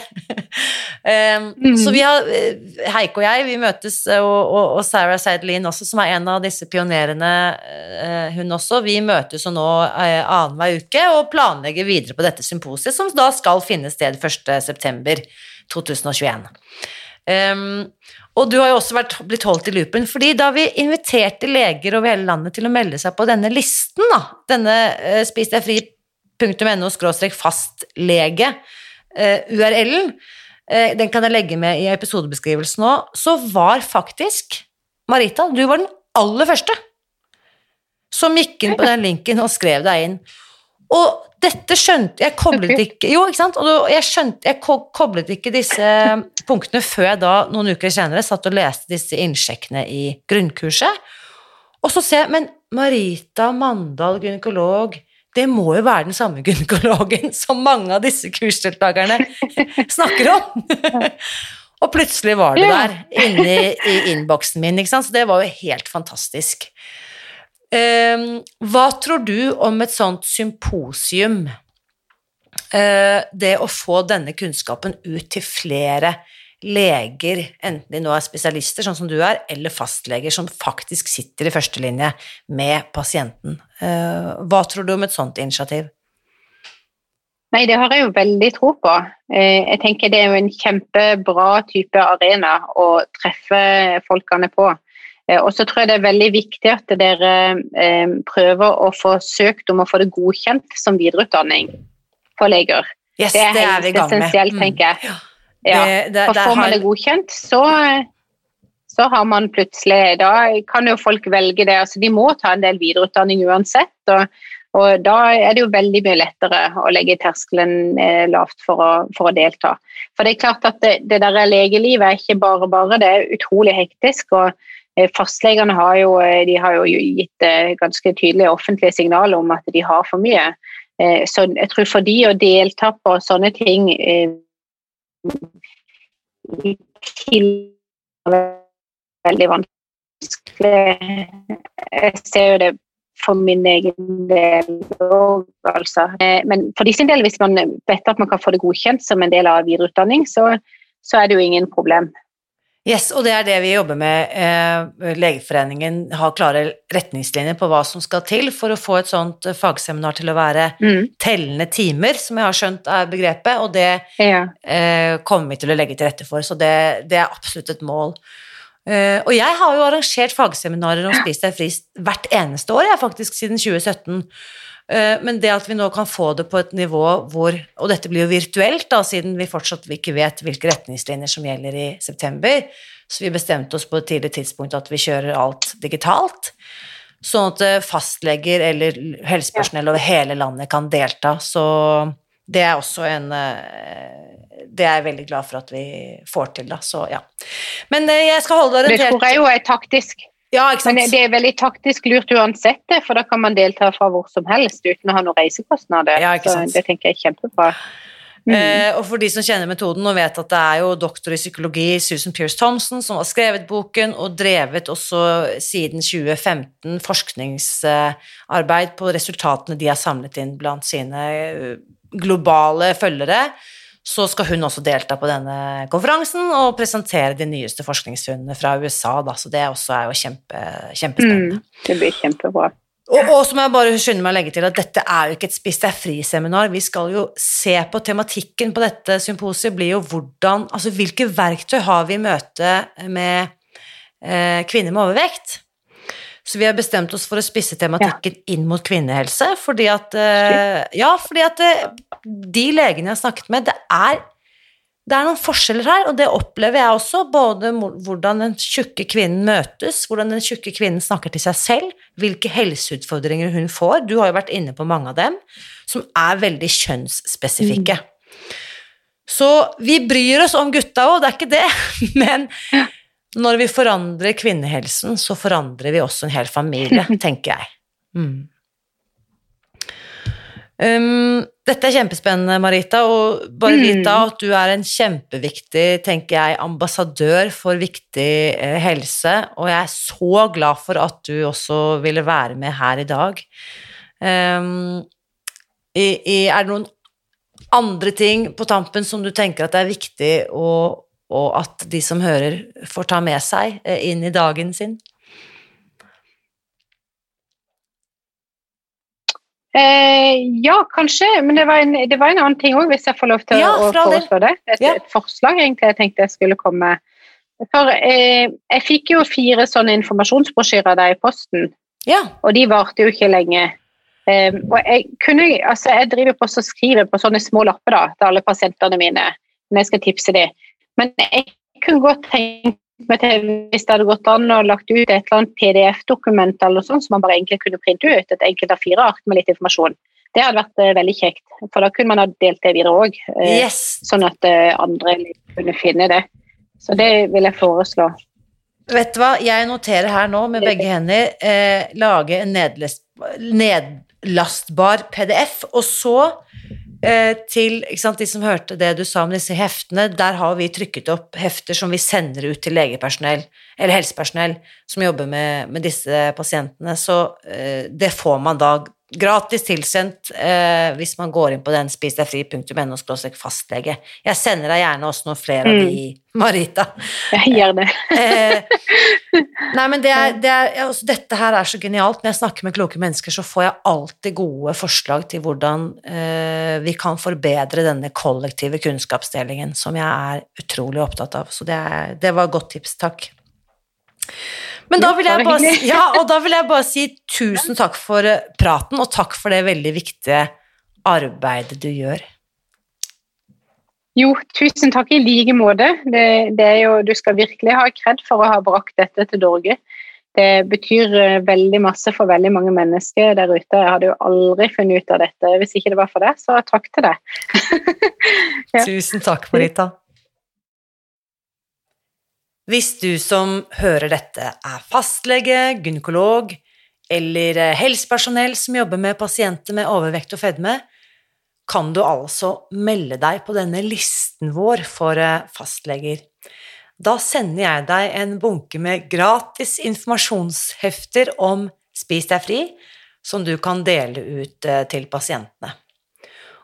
um, [LAUGHS] mm. Så vi har, øh, Heike og jeg, vi møtes, og, og, og Sarah Seidelin også, som er en av disse pionerene, uh, hun også, vi møtes jo nå uh, annenhver uke og planlegger videre på dette symposiet, som da skal finne sted 1. september 2021. Um, og du har jo også vært, blitt holdt i loopen, fordi da vi inviterte leger over hele landet til å melde seg på denne listen, da, denne uh, spisdegfri.no fastlege, uh, URL-en, uh, den kan jeg legge med i episodebeskrivelsen nå, så var faktisk Marita, du var den aller første som gikk inn på den linken og skrev deg inn. Og dette skjønte Jeg koblet ikke Jo, ikke sant? Og jeg skjønte Jeg ko- koblet ikke disse punktene før jeg da noen uker senere satt og leste disse innsjekkene i grunnkurset. Og så ser jeg Men Marita Mandal, gynekolog det må jo være den samme gynekologen [LAUGHS] som mange av disse kursdeltakerne [LAUGHS] snakker om. [LAUGHS] og plutselig var det der inne i, i innboksen min, ikke sant? så det var jo helt fantastisk. Ehm, hva tror du om et sånt symposium? Eh, det å få denne kunnskapen ut til flere leger, enten de nå er spesialister, sånn som du er, eller fastleger som faktisk sitter i førstelinje med pasienten. Eh, hva tror du om et sånt initiativ? Nei, det har jeg jo veldig tro på. Eh, Jeg tenker det er jo en kjempebra type arena å treffe folkene på. Eh, Og så tror jeg det er veldig viktig at dere eh, prøver å få søkt om å få det godkjent som videreutdanning for leger. Yes, Det er helt det er essensielt, Mm. tenker jeg. Ja. Det- det- For får man det godkjent, så, så har man plutselig Da kan jo folk velge det. altså De må ta en del videreutdanning uansett. og og da er det jo veldig mye lettere å legge terskelen eh, lavt for å, for å delta. For det er klart at det, det der legelivet er ikke bare bare, det er utrolig hektisk. og Fastlegene har jo, eh, har jo gitt eh, ganske tydelige offentlige signaler om at de har for mye. Eh, Så jeg tror for de å delta på sånne ting eh, i veldig vanskelig. Jeg ser jo det for min egen del òg, altså. Eh, men for de sin del, hvis man vet at man kan få det godkjent som en del av videreutdanning, så, så er det jo ingen problem. Yes, og det er det vi jobber med. Eh, Legeforeningen har klare retningslinjer på hva som skal til for å få et sånt eh, fagseminar til å være Mm. tellende timer, som jeg har skjønt er begrepet, og det Ja. eh, kommer vi til å legge til rette for, så det, det er absolutt et mål. Og jeg har jo arrangert fagseminarer om Spis deg fri hvert eneste år, jeg, faktisk siden 2017. Eh, men det at vi nå kan få det på et nivå hvor Og dette blir jo virtuelt, da, siden vi fortsatt ikke vet hvilke retningslinjer som gjelder i september, så vi bestemte oss på et tidlig tidspunkt at vi kjører alt digitalt. Sånn at eh, fastleger eller helsepersonell over hele landet kan delta. Så det er også en eh, Det er jeg veldig glad for at vi får til, da. Så ja. Men jeg skal holde deg Det tror jeg jo er taktisk. Ja, Men det er veldig taktisk lurt uansett, for da kan man delta fra hvor som helst uten å ha noen reisekostnader. Ja, Så det tenker jeg er kjempebra. Mm. Eh, og for de som kjenner metoden og vet at det er jo doktor i psykologi Susan Pierce Thompson som har skrevet boken og drevet også siden 2015 forskningsarbeid på resultatene de har samlet inn blant sine eh, globale følgere, så skal hun også delta på denne konferansen og presentere de nyeste forskningsfunnene fra USA, da, så det også er jo kjempe, kjempespennende. Mm. Det blir kjempebra. Og, og så må jeg bare skynde meg å legge til at dette er jo ikke et Spis deg fri-seminar. Vi skal jo se på tematikken på dette symposiet, blir jo hvordan Altså hvilke verktøy har vi i møte med eh, kvinner med overvekt? Så vi har bestemt oss for å spisse tematikken inn mot kvinnehelse, fordi at eh, Ja, fordi at eh, de legene jeg har snakket med, det er det er noen forskjeller her, og det opplever jeg også. Både hvordan den tjukke kvinnen møtes, hvordan den tjukke kvinnen snakker til seg selv, hvilke helseutfordringer hun får. Du har jo vært inne på mange av dem, som er veldig kjønnsspesifikke. Så vi bryr oss om gutta òg, det er ikke det, [LAUGHS] men når vi forandrer kvinnehelsen, så forandrer vi også en hel familie, [LAUGHS] tenker jeg. Mm. Um, dette er kjempespennende, Marita, og bare Mm. vite at du er en kjempeviktig, tenker jeg, ambassadør for viktig eh, helse, og jeg er så glad for at du også ville være med her i dag. Um, i, i, er det noen andre ting på tampen som du tenker at det er viktig å, og at de som hører, får ta med seg eh, inn i dagen sin? Eh, ja, kanskje, men det var, en, det var en annen ting òg, hvis jeg får lov til Ja, å foreslå det. Et, Ja. et forslag egentlig jeg tenkte jeg skulle komme. For eh, jeg fikk jo fire sånne informasjonsbrosjyrer der i posten, Ja. og de varte jo ikke lenge. Eh, og jeg kunne, altså jeg driver på og skriver på sånne små lapper da, til alle pasientene mine når jeg skal tipse dem. Men jeg kunne godt tenkt meg til hvis det hadde gått an å lagt ut et eller annet PDF-dokument eller sånn, som man bare egentlig kunne printe ut, et enkelt av fire ark med litt informasjon. Det hadde vært eh, veldig kjekt, for da kunne man ha delt det videre òg, Yes. sånn at eh, andre kunne finne det. Så det vil jeg foreslå. Vet du hva, jeg noterer her nå med begge hender eh, lage en nedlastbar PDF, og så eh, til ikke sant, de som hørte det du sa om disse heftene, der har vi trykket opp hefter som vi sender ut til legepersonell, eller helsepersonell som jobber med, med disse pasientene, så eh, det får man da gratis tilsendt eh, hvis man går inn på den spisdegfri.no fastlege. Jeg sender deg gjerne også noen flere av Mm. de, Marita. Jeg gjør det. Eh, [LAUGHS] nei, men det er, det er, altså, dette her er så genialt. Når jeg snakker med kloke mennesker, så får jeg alltid gode forslag til hvordan eh, vi kan forbedre denne kollektive kunnskapsdelingen, som jeg er utrolig opptatt av. Så det, er, det var et godt tips. Takk. Men da vil, jeg bare si- ja, og da vil jeg bare si tusen takk for eh, praten, og takk for det veldig viktige arbeidet du gjør. Jo, tusen takk i like måte. Det, det jo, du skal virkelig ha kred for å ha brakt dette til Norge. Det betyr eh, veldig masse for veldig mange mennesker der ute. Jeg hadde jo aldri funnet ut av dette hvis ikke det var for deg, så takk til deg. [LAUGHS] Ja. Tusen takk, Marita. Hvis du som hører dette er fastlege, gynekolog eller eh, helsepersonell som jobber med pasienter med overvekt og fedme, kan du altså melde deg på denne listen vår for eh, fastleger. da sender jeg deg en bunke med gratis informasjonshefter om Spis deg fri, som du kan dele ut eh, til pasientene.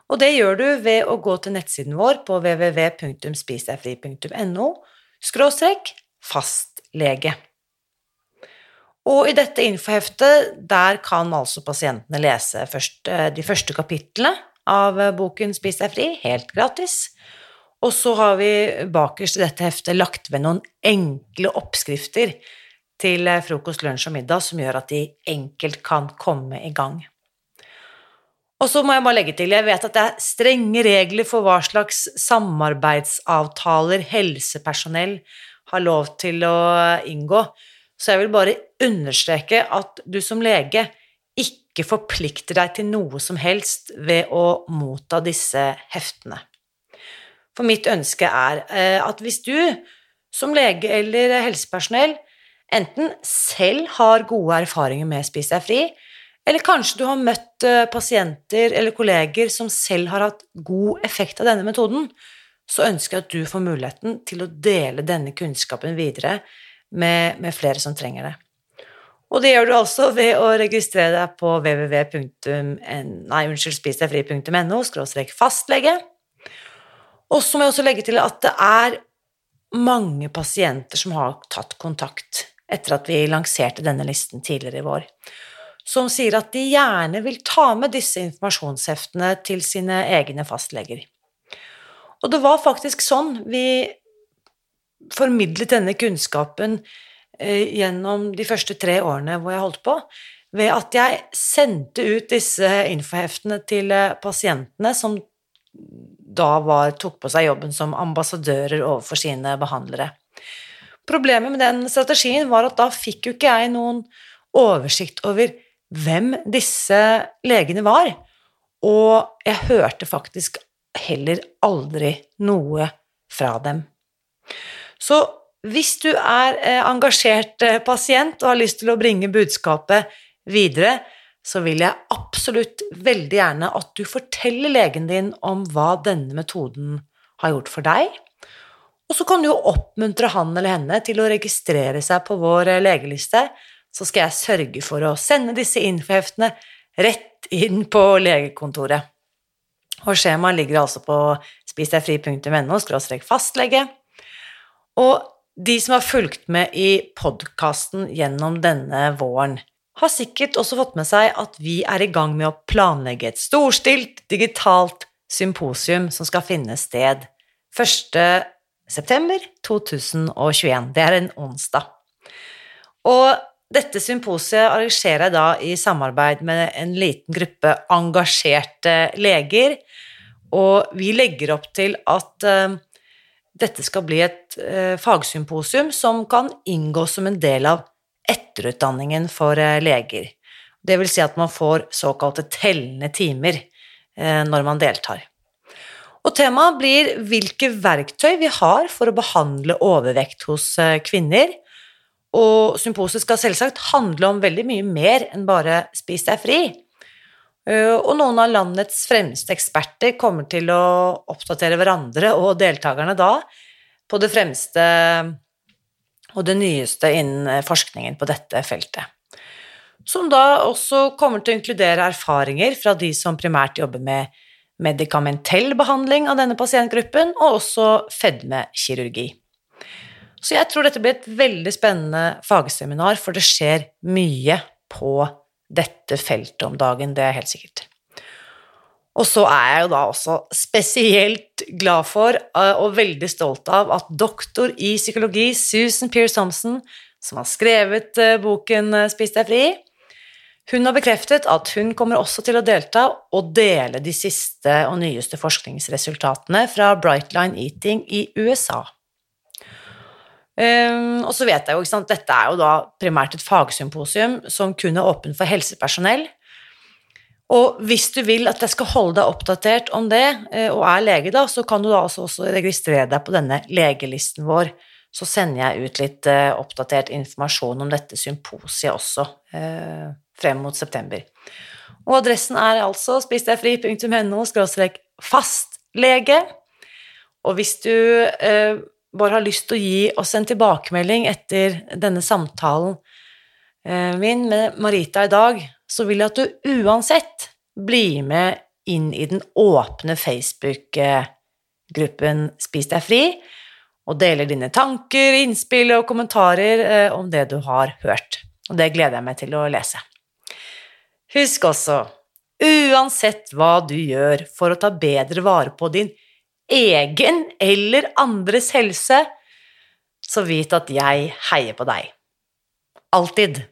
Og det gjør du ved å gå til nettsiden vår på www.spisdegfri.no skråstrek fastlege. Og i dette infoheftet, der kan altså pasientene lese først eh, de første kapitlene av boken Spis deg fri, helt gratis. Og så har vi bakerst i dette heftet lagt ved noen enkle oppskrifter til eh, frokost, lunsj og middag som gjør at de enkelt kan komme i gang. Og så må jeg bare legge til, jeg vet at det er strenge regler for hva slags samarbeidsavtaler helsepersonell har lov til å inngå, så jeg vil bare understreke at du som lege ikke forplikter deg til noe som helst ved å motta disse heftene. For mitt ønske er eh, at hvis du som lege eller helsepersonell enten selv har gode erfaringer med Spis deg fri, eller kanskje du har møtt eh, pasienter eller kolleger som selv har hatt god effekt av denne metoden, så ønsker jeg at du får muligheten til å dele denne kunnskapen videre med, med flere som trenger det. Og det gjør du altså ved å registrere deg på www.spisdegfri.no fastlege. Og så må jeg også legge til at det er mange pasienter som har tatt kontakt etter at vi lanserte denne listen tidligere i vår, som sier at de gjerne vil ta med disse informasjonsheftene til sine egne fastleger. Og det var faktisk sånn vi formidlet denne kunnskapen gjennom de første tre årene hvor jeg holdt på, ved at jeg sendte ut disse infoheftene til eh, pasientene som da var, tok på seg jobben som ambassadører overfor sine behandlere. Problemet med den strategien var at da fikk jo ikke jeg noen oversikt over hvem disse legene var, og jeg hørte faktisk heller aldri noe fra dem. Så hvis du er eh, engasjert eh, pasient og har lyst til å bringe budskapet videre, så vil jeg absolutt veldig gjerne at du forteller legen din om hva denne metoden har gjort for deg, og så kan du jo oppmuntre han eller henne til å registrere seg på vår eh, legeliste, så skal jeg sørge for å sende disse infoheftene rett inn på legekontoret. Og skjemaet ligger altså på spisdegfri.no fastlege. Og de som har fulgt med i podkasten gjennom denne våren, har sikkert også fått med seg at vi er i gang med å planlegge et storstilt digitalt symposium som skal finne sted 1 september 2021. Det er en onsdag. Og dette symposiet arrangerer jeg da i samarbeid med en liten gruppe engasjerte leger, og vi legger opp til at uh, dette skal bli et uh, fagsymposium som kan inngå som en del av etterutdanningen for uh, leger. Det vil si at man får såkalte tellende timer når man deltar. Og temaet blir hvilke verktøy vi har for å behandle overvekt hos eh, kvinner. Og symposiet skal selvsagt handle om veldig mye mer enn bare spis deg fri. Eh, og noen av landets fremste eksperter kommer til å oppdatere hverandre og deltakerne da på det fremste og det nyeste innen forskningen på dette feltet. Som da også kommer til å inkludere erfaringer fra de som primært jobber med medikamentell behandling av denne pasientgruppen, og også fedmekirurgi. Så jeg tror dette blir et veldig spennende fagseminar, for det skjer mye på dette feltet om dagen, det er helt sikkert. Og så er jeg jo da også spesielt glad for eh, og veldig stolt av at doktor i psykologi Susan Pearce Thompson, som har skrevet eh, boken eh, Spis deg fri, hun har bekreftet at hun kommer også til å delta og dele de siste og nyeste forskningsresultatene fra Brightline Eating i USA. Um, og så vet jeg jo, ikke sant, Dette er jo da primært et fagsymposium som kun er åpen for helsepersonell. Og hvis du vil at jeg skal holde deg oppdatert om det, eh, og er lege, da, så kan du da også registrere deg på denne legelisten vår. Så sender jeg ut litt uh, oppdatert informasjon om dette symposiet også. Uh, frem mot september. Og adressen er altså spisdegfri.no fastlege. Og hvis du eh, bare har lyst til å gi oss en tilbakemelding etter denne samtalen eh, min med Marita i dag, så vil jeg at du uansett blir med inn i den åpne Facebook-gruppen Spis deg fri, og deler dine tanker, innspill og kommentarer eh, om det du har hørt. Og det gleder jeg meg til å lese. Husk også, uansett hva du gjør for å ta bedre vare på din egen eller andres helse, så vit at jeg heier på deg. Alltid.